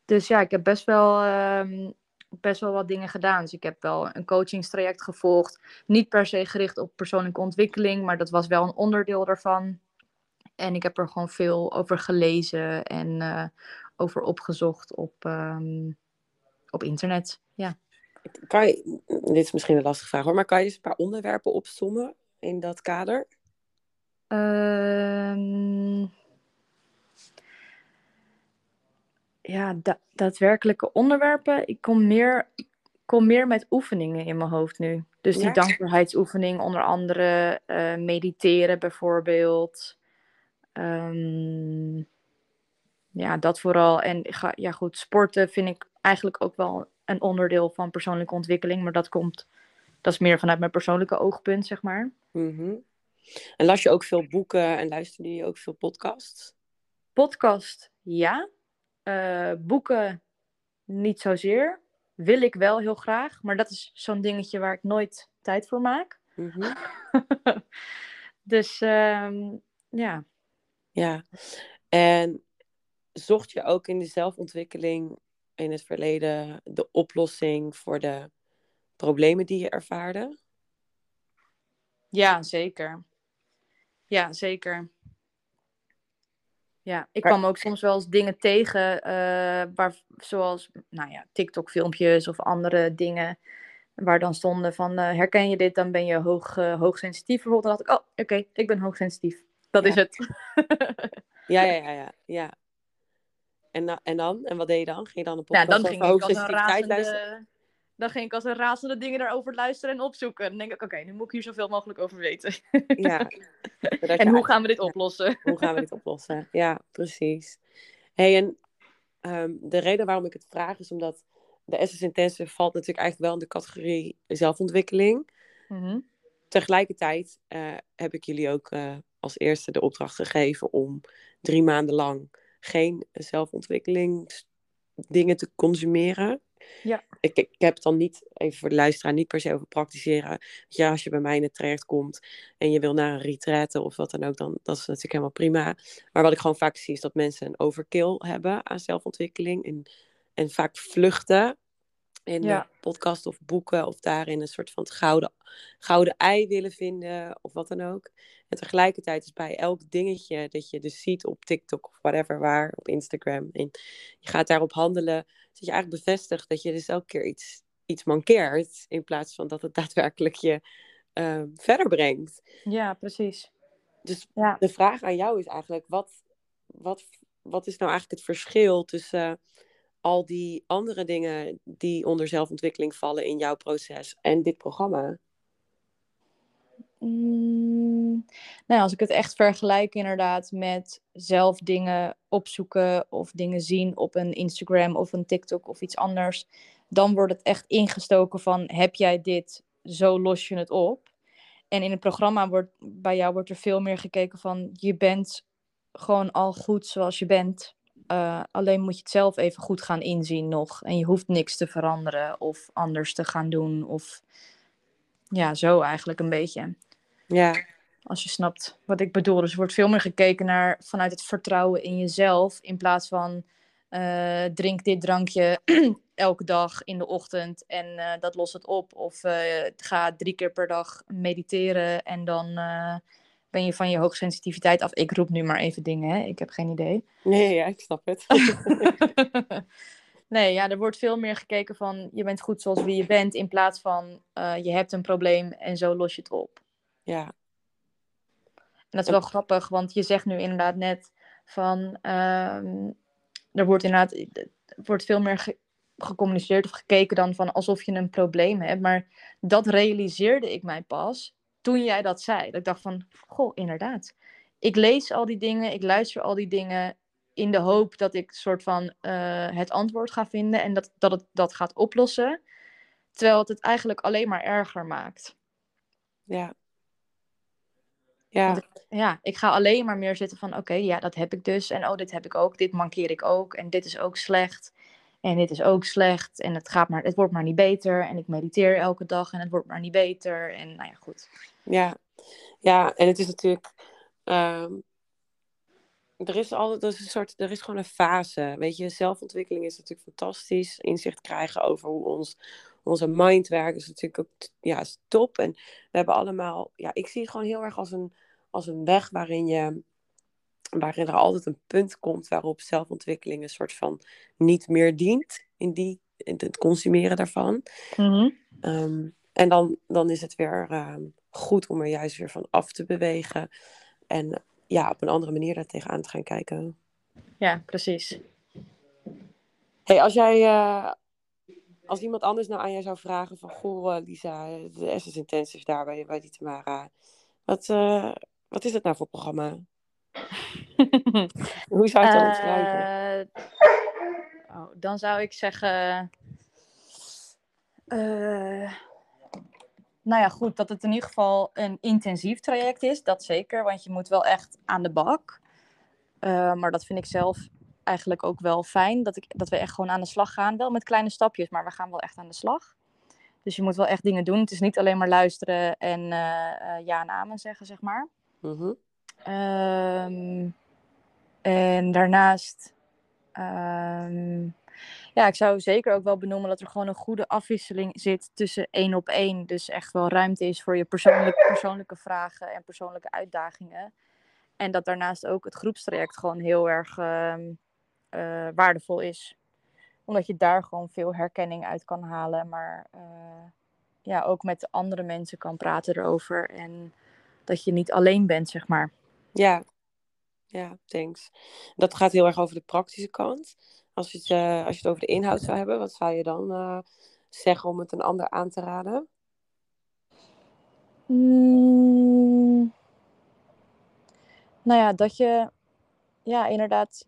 dus ja, ik heb best wel, ehm, best wel wat dingen gedaan. Dus ik heb wel een coachingstraject gevolgd. Niet per se gericht op persoonlijke ontwikkeling, maar dat was wel een onderdeel daarvan. En ik heb er gewoon veel over gelezen en eh, over opgezocht op, ehm, op internet. Ja. Kan je, dit is misschien een lastige vraag hoor, maar kan je eens een paar onderwerpen opsommen in dat kader? Ehm, ja, da- daadwerkelijke onderwerpen. Ik kom meer, ik kom meer met oefeningen in mijn hoofd nu. Dus die Ja. dankbaarheidsoefening, onder andere eh, mediteren bijvoorbeeld. Ehm, ja, dat vooral. En ja, goed, sporten vind ik eigenlijk ook wel een onderdeel van persoonlijke ontwikkeling. Maar dat komt, dat is meer vanuit mijn persoonlijke oogpunt, zeg maar. Mhm. En las je ook veel boeken en luisterde je ook veel podcasts? Podcast, ja. Eh, boeken, niet zozeer. Wil ik wel heel graag, maar dat is zo'n dingetje waar ik nooit tijd voor maak. Mhm. *laughs* dus ehm, ja. Ja. En zocht je ook in de zelfontwikkeling in het verleden de oplossing voor de problemen die je ervaarde? ja, zeker. Ja, zeker. Ja, ik kwam ook soms wel eens dingen tegen, eh, waar, zoals nou ja, TikTok-filmpjes of andere dingen, waar dan stonden van, eh, herken je dit, dan ben je hoog, eh, hoogsensitief bijvoorbeeld. Dan dacht ik, oh, oké, ik ben hoogsensitief. Dat Ja. is het. Ja, ja, *laughs* ja, ja. ja. En, en dan? En wat deed je dan? Ging je dan een Nou, podcast dan ging over ik als een razende... Dan ging ik als een razende dingen daarover luisteren en opzoeken. Dan denk ik, oké, nu moet ik hier zoveel mogelijk over weten. Ja. *laughs* En hoe gaan we dit oplossen? Hoe gaan we dit oplossen? Ja, precies. Hey, en ehm, de reden waarom ik het vraag is omdat de Essence Intensive valt natuurlijk eigenlijk wel in de categorie zelfontwikkeling. Mhm. Tegelijkertijd eh, heb ik jullie ook eh, als eerste de opdracht gegeven om drie maanden lang geen zelfontwikkelingsdingen te consumeren. Ja. Ik, ik heb het dan niet, even voor de luisteraar, niet per se over praktiseren. Ja, als je bij mij in het traject komt en je wil naar een retreat of wat dan ook, dan dat is natuurlijk helemaal prima. Maar wat ik gewoon vaak zie is dat mensen een overkill hebben aan zelfontwikkeling en, en vaak vluchten in Ja. eh, podcast of boeken of daarin een soort van het gouden, gouden ei willen vinden of wat dan ook. En tegelijkertijd is bij elk dingetje dat je dus ziet op TikTok of whatever waar, op Instagram, en je gaat daarop handelen, dat je eigenlijk bevestigt dat je dus elke keer iets, iets mankeert in plaats van dat het daadwerkelijk je eh, verder brengt. Ja, precies. Dus Ja. de vraag aan jou is eigenlijk, wat, wat, wat is nou eigenlijk het verschil tussen al die andere dingen die onder zelfontwikkeling vallen in jouw proces en dit programma? Mm, nou, als ik het echt vergelijk inderdaad met zelf dingen opzoeken of dingen zien op een Instagram of een TikTok of iets anders, dan wordt het echt ingestoken van heb jij dit, zo los je het op. En in het programma wordt bij jou wordt er veel meer gekeken van je bent gewoon al goed zoals je bent. Eh, alleen moet je het zelf even goed gaan inzien nog. En je hoeft niks te veranderen of anders te gaan doen. Of ja, zo eigenlijk een beetje. Ja, Als je snapt wat ik bedoel. Dus er wordt veel meer gekeken naar vanuit het vertrouwen in jezelf. In plaats van eh, drink dit drankje *clears throat* elke dag in de ochtend en eh, dat lost het op. Of ga drie keer per dag mediteren en dan ben je van je hoogsensitiviteit af. Ik roep nu maar even dingen, hè? ik heb geen idee. nee, ja, ik snap het. *laughs* *laughs* nee, ja, er wordt veel meer gekeken van je bent goed zoals wie je bent. In plaats van eh, je hebt een probleem en zo los je het op. ja, En dat is wel grappig, want je zegt nu inderdaad net van, ehm, er wordt inderdaad, er wordt veel meer ge- gecommuniceerd of gekeken dan van alsof je een probleem hebt. Maar dat realiseerde ik mij pas toen jij dat zei. Dat ik dacht van, goh, inderdaad. Ik lees al die dingen, ik luister al die dingen in de hoop dat ik soort van uh, het antwoord ga vinden en dat, dat het dat gaat oplossen. Terwijl het het eigenlijk alleen maar erger maakt. Ja. Ja. Ik, ja, ik ga alleen maar meer zitten van oké, ja, dat heb ik dus. En oh, dit heb ik ook, dit mankeer ik ook. En dit is ook slecht. En dit is ook slecht. En het, gaat maar, het wordt maar niet beter. En ik mediteer elke dag en het wordt maar niet beter. En nou ja, goed. Ja, ja en het is natuurlijk. Um, er is altijd er is een soort. Er is gewoon een fase. Weet je, zelfontwikkeling is natuurlijk fantastisch. Inzicht krijgen over hoe ons, onze mind werkt is natuurlijk ook ja, top. En we hebben allemaal. Ja, ik zie het gewoon heel erg als een, als een weg waarin je waarin er altijd een punt komt waarop zelfontwikkeling een soort van niet meer dient in, die, in het consumeren daarvan. Mhm. Ehm, en dan, dan is het weer ehm, goed om er juist weer van af te bewegen en ja, op een andere manier daar tegenaan te gaan kijken. Ja, precies. Hey, als jij, uh, als iemand anders nou aan jij zou vragen van, goh uh, Lisa, de Essence Intensive daar bij, bij die Tamara, wat, uh, wat is het nou voor programma? *laughs* Hoe zou je het dan omschrijven? Uh, oh, dan zou ik zeggen. Uh, nou ja, goed, dat het in ieder geval een intensief traject is, dat zeker, want je moet wel echt aan de bak. Uh, maar dat vind ik zelf eigenlijk ook wel fijn, dat, ik, dat we echt gewoon aan de slag gaan. Wel met kleine stapjes, maar we gaan wel echt aan de slag. Dus je moet wel echt dingen doen. Het is niet alleen maar luisteren en ja en amen zeggen, zeg maar. Mm -hmm. Um, en daarnaast, um, ja, ik zou zeker ook wel benoemen dat er gewoon een goede afwisseling zit tussen één op één. Dus echt wel ruimte is voor je persoonlijke, persoonlijke vragen en persoonlijke uitdagingen. En dat daarnaast ook het groepstraject gewoon heel erg um, uh, waardevol is. Omdat je daar gewoon veel herkenning uit kan halen. Maar uh, ja, ook met andere mensen kan praten erover. En dat je niet alleen bent, zeg maar. Ja, ja, thanks. Dat gaat heel erg over de praktische kant. Als je het, uh, als je het over de inhoud zou hebben, wat zou je dan uh, zeggen om het een ander aan te raden? Mm. Nou ja, dat je, ja, inderdaad,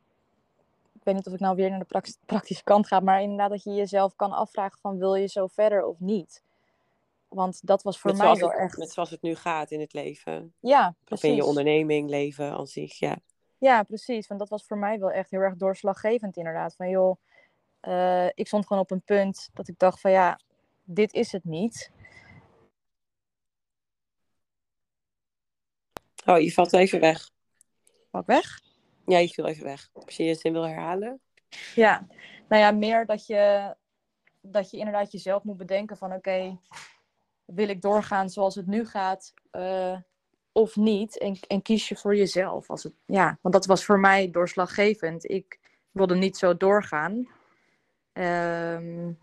ik weet niet of ik nou weer naar de praktische kant ga, maar inderdaad dat je jezelf kan afvragen van wil je zo verder of niet? Want dat was voor met mij wel het, echt... Met zoals het nu gaat in het leven. Ja, precies. Of in je onderneming, leven aan zich, ja. Ja, precies. Want dat was voor mij wel echt heel erg doorslaggevend inderdaad. Van joh, uh, ik stond gewoon op een punt dat ik dacht van ja, dit is het niet. Oh, je valt even weg. Val ik weg? Ja, je viel even weg. Als je je zin wil herhalen. Ja, nou ja, meer dat je, dat je inderdaad jezelf moet bedenken van oké, okay, wil ik doorgaan zoals het nu gaat uh, of niet? En, en kies je voor jezelf. Als het, ja, want dat was voor mij doorslaggevend. Ik wilde niet zo doorgaan. Um,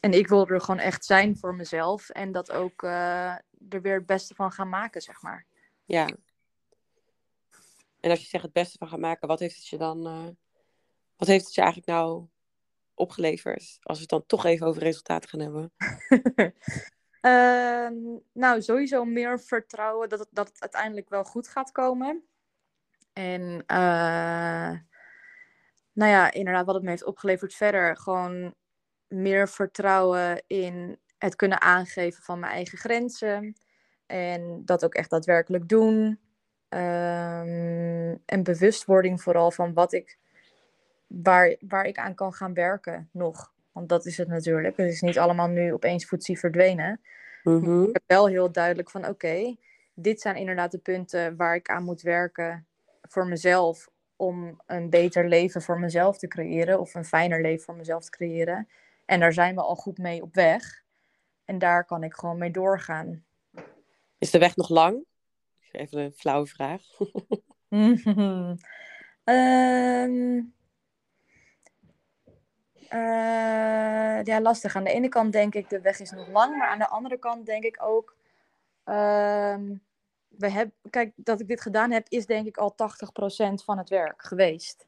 en ik wilde er gewoon echt zijn voor mezelf. En dat ook uh, er weer het beste van gaan maken, zeg maar. Ja. En als je zegt het beste van gaan maken, wat heeft het je dan... Uh, wat heeft het je eigenlijk nou opgeleverd? Als we het dan toch even over resultaten gaan hebben. *laughs* Uh, nou, sowieso meer vertrouwen dat het, dat het uiteindelijk wel goed gaat komen. En uh, nou ja, inderdaad, wat het me heeft opgeleverd verder. Gewoon meer vertrouwen in het kunnen aangeven van mijn eigen grenzen. En dat ook echt daadwerkelijk doen. Um, en bewustwording vooral van wat ik, waar, waar ik aan kan gaan werken nog. Want dat is het natuurlijk. Het is niet allemaal nu opeens voetzie verdwenen. Mm-hmm. Ik heb wel heel duidelijk van oké, okay, dit zijn inderdaad de punten waar ik aan moet werken voor mezelf. Om een beter leven voor mezelf te creëren. Of een fijner leven voor mezelf te creëren. En daar zijn we al goed mee op weg. En daar kan ik gewoon mee doorgaan. Is de weg nog lang? Even een flauwe vraag. um, *laughs* uh, ja, lastig. Aan de ene kant denk ik, de weg is nog lang. Maar aan de andere kant denk ik ook... Uh, we hebben, kijk, dat ik dit gedaan heb, is denk ik al 80% van het werk geweest.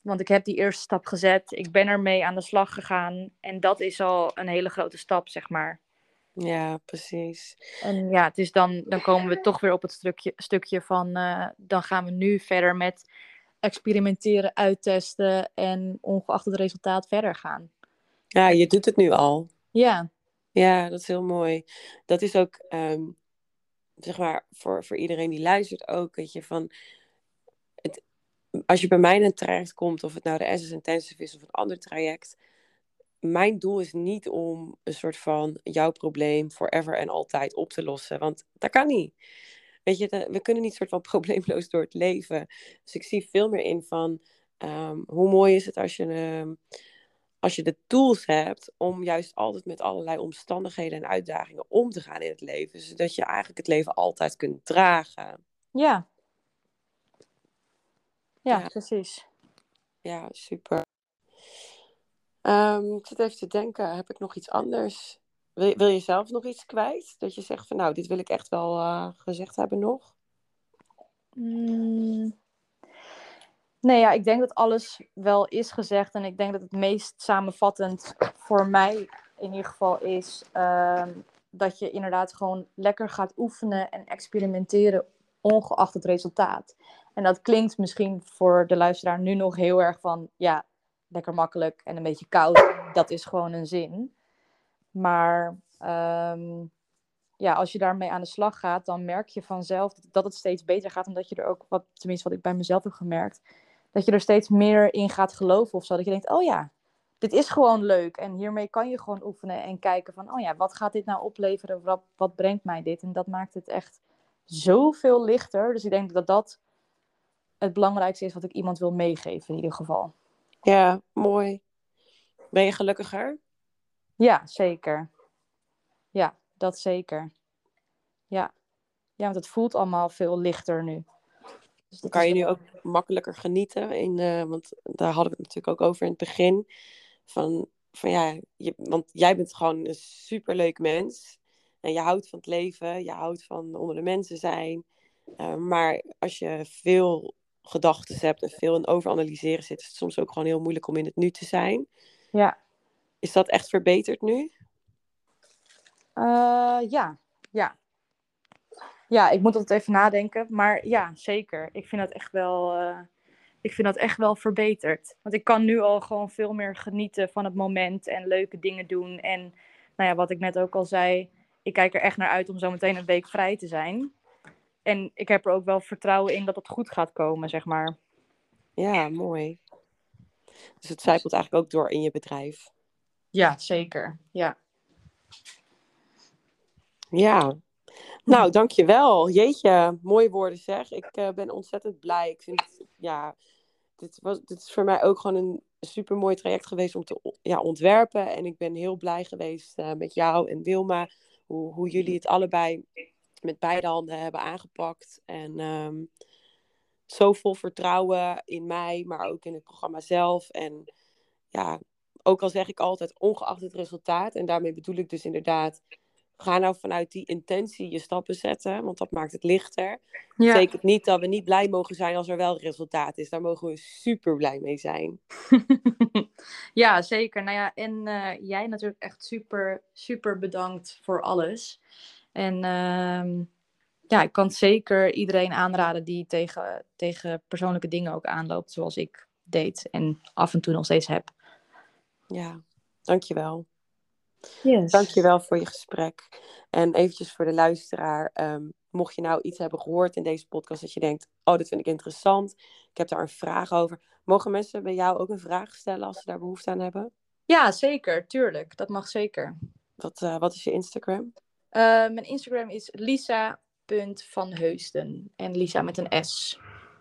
Want ik heb die eerste stap gezet. Ik ben ermee aan de slag gegaan. En dat is al een hele grote stap, zeg maar. Ja, precies. En ja, het is dan, dan komen we toch weer op het stukje, stukje van... eh, dan gaan we nu verder met experimenteren, uittesten... en ongeacht het resultaat verder gaan. Ja, je doet het nu al. Ja, Ja, dat is heel mooi. Dat is ook, ehm, zeg maar, voor, voor iedereen die luistert ook, weet je, van... Het, als je bij mij een traject komt, of het nou de Essence Intensive is of een ander traject... Mijn doel is niet om een soort van jouw probleem forever en altijd op te lossen. Want dat kan niet. Weet je, de- we kunnen niet soort van *laughs* probleemloos door het leven. Dus ik zie veel meer in van ehm, hoe mooi is het als je, ehm, als je de tools hebt om juist altijd met allerlei omstandigheden en uitdagingen om te gaan in het leven. Zodat je eigenlijk het leven altijd kunt dragen. ja. Ja, Ja. precies. Ja, super. Ehm, ik zit even te denken, heb ik nog iets anders? Wil, wil je zelf nog iets kwijt? Dat je zegt van nou, dit wil ik echt wel eh, gezegd hebben nog? Mm. Nee, ja, ik denk dat alles wel is gezegd. En ik denk dat het meest samenvattend voor mij in ieder geval is ehm, dat je inderdaad gewoon lekker gaat oefenen en experimenteren, ongeacht het resultaat. En dat klinkt misschien voor de luisteraar nu nog heel erg van, ja, lekker makkelijk en een beetje koud. Dat is gewoon een zin. Maar ehm, ja, als je daarmee aan de slag gaat, dan merk je vanzelf dat, het steeds beter gaat. Omdat je er ook, wat, tenminste wat ik bij mezelf heb gemerkt, dat je er steeds meer in gaat geloven of zo. Dat je denkt, oh ja, dit is gewoon leuk. En hiermee kan je gewoon oefenen en kijken van, oh ja, wat gaat dit nou opleveren? Wat, wat brengt mij dit? En dat maakt het echt zoveel lichter. Dus ik denk dat dat het belangrijkste is wat ik iemand wil meegeven in ieder geval. Ja, mooi. Ben je gelukkiger? Ja, zeker. Ja, dat zeker. Ja. Ja, want het voelt allemaal veel lichter nu. Dus Kan je nu ook makkelijker genieten? In, eh, want daar hadden we het natuurlijk ook over in het begin. Van, van ja, je, want jij bent gewoon een superleuk mens. En je houdt van het leven, je houdt van onder de mensen zijn. Eh, maar als je veel gedachten hebt en veel in overanalyseren zit, is het soms ook gewoon heel moeilijk om in het nu te zijn. Ja. Is dat echt verbeterd nu? Eh, ja, ja. Ja, ik moet altijd even nadenken. Maar ja, zeker. Ik vind dat echt wel, eh, ik vind dat echt wel verbeterd. Want ik kan nu al gewoon veel meer genieten van het moment en leuke dingen doen. En nou ja, wat ik net ook al zei, ik kijk er echt naar uit om zo meteen een week vrij te zijn. En ik heb er ook wel vertrouwen in dat het goed gaat komen, zeg maar. Ja, mooi. Dus het zijpelt eigenlijk ook door in je bedrijf. Ja, zeker. Ja. Ja. Nou, dankjewel. Jeetje, mooie woorden zeg. Ik eh, ben ontzettend blij. Ik vind, ja, dit, was, dit is voor mij ook gewoon een super mooi traject geweest om te ja, ontwerpen. En ik ben heel blij geweest eh, met jou en Wilma, hoe, hoe jullie het allebei met beide handen hebben aangepakt. En ehm, zo vol vertrouwen in mij, maar ook in het programma zelf. En ja, ook al zeg ik altijd ongeacht het resultaat. En daarmee bedoel ik dus inderdaad, ga nou vanuit die intentie je stappen zetten, want dat maakt het lichter. Ja. Betekent niet dat we niet blij mogen zijn als er wel resultaat is. Daar mogen we super blij mee zijn. *laughs* ja, zeker. Nou ja, en eh, jij natuurlijk echt super, super bedankt voor alles. En ehm, ja, ik kan zeker iedereen aanraden die tegen, tegen persoonlijke dingen ook aanloopt, zoals ik deed en af en toe nog steeds heb. Ja, dankjewel. Yes. Dankjewel voor je gesprek. En eventjes voor de luisteraar. ehm, mocht je nou iets hebben gehoord in deze podcast dat je denkt, oh, dat vind ik interessant. Ik heb daar een vraag over. Mogen mensen bij jou ook een vraag stellen als ze daar behoefte aan hebben? Ja, zeker. Tuurlijk. Dat mag zeker. Wat, eh, wat is je Instagram? Eh, mijn Instagram is lisa.vanheusden. En Lisa met een S.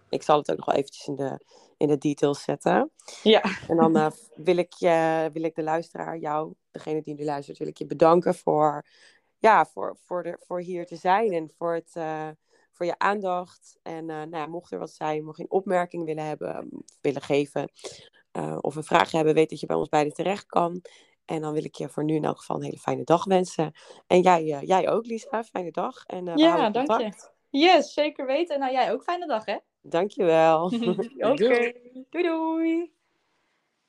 Ik zal het ook nog wel eventjes in de, in de details zetten. Ja. En dan eh, wil, ik je, wil ik de luisteraar, jou, degene die nu luistert, wil ik je bedanken voor, ja, voor, voor, de, voor hier te zijn en voor, het, eh, voor je aandacht. En eh, nou ja, mocht er wat zijn, mocht je een opmerking willen hebben, willen geven of een vraag hebben, weet dat je bij ons beiden terecht kan. En dan wil ik je voor nu in elk geval een hele fijne dag wensen. En jij, jij ook, Lisa, fijne dag. En, Ja, dank je. Yes, zeker weten. Nou, jij ook fijne dag, hè? Dankjewel. *laughs* *laughs* Oké, doei doei.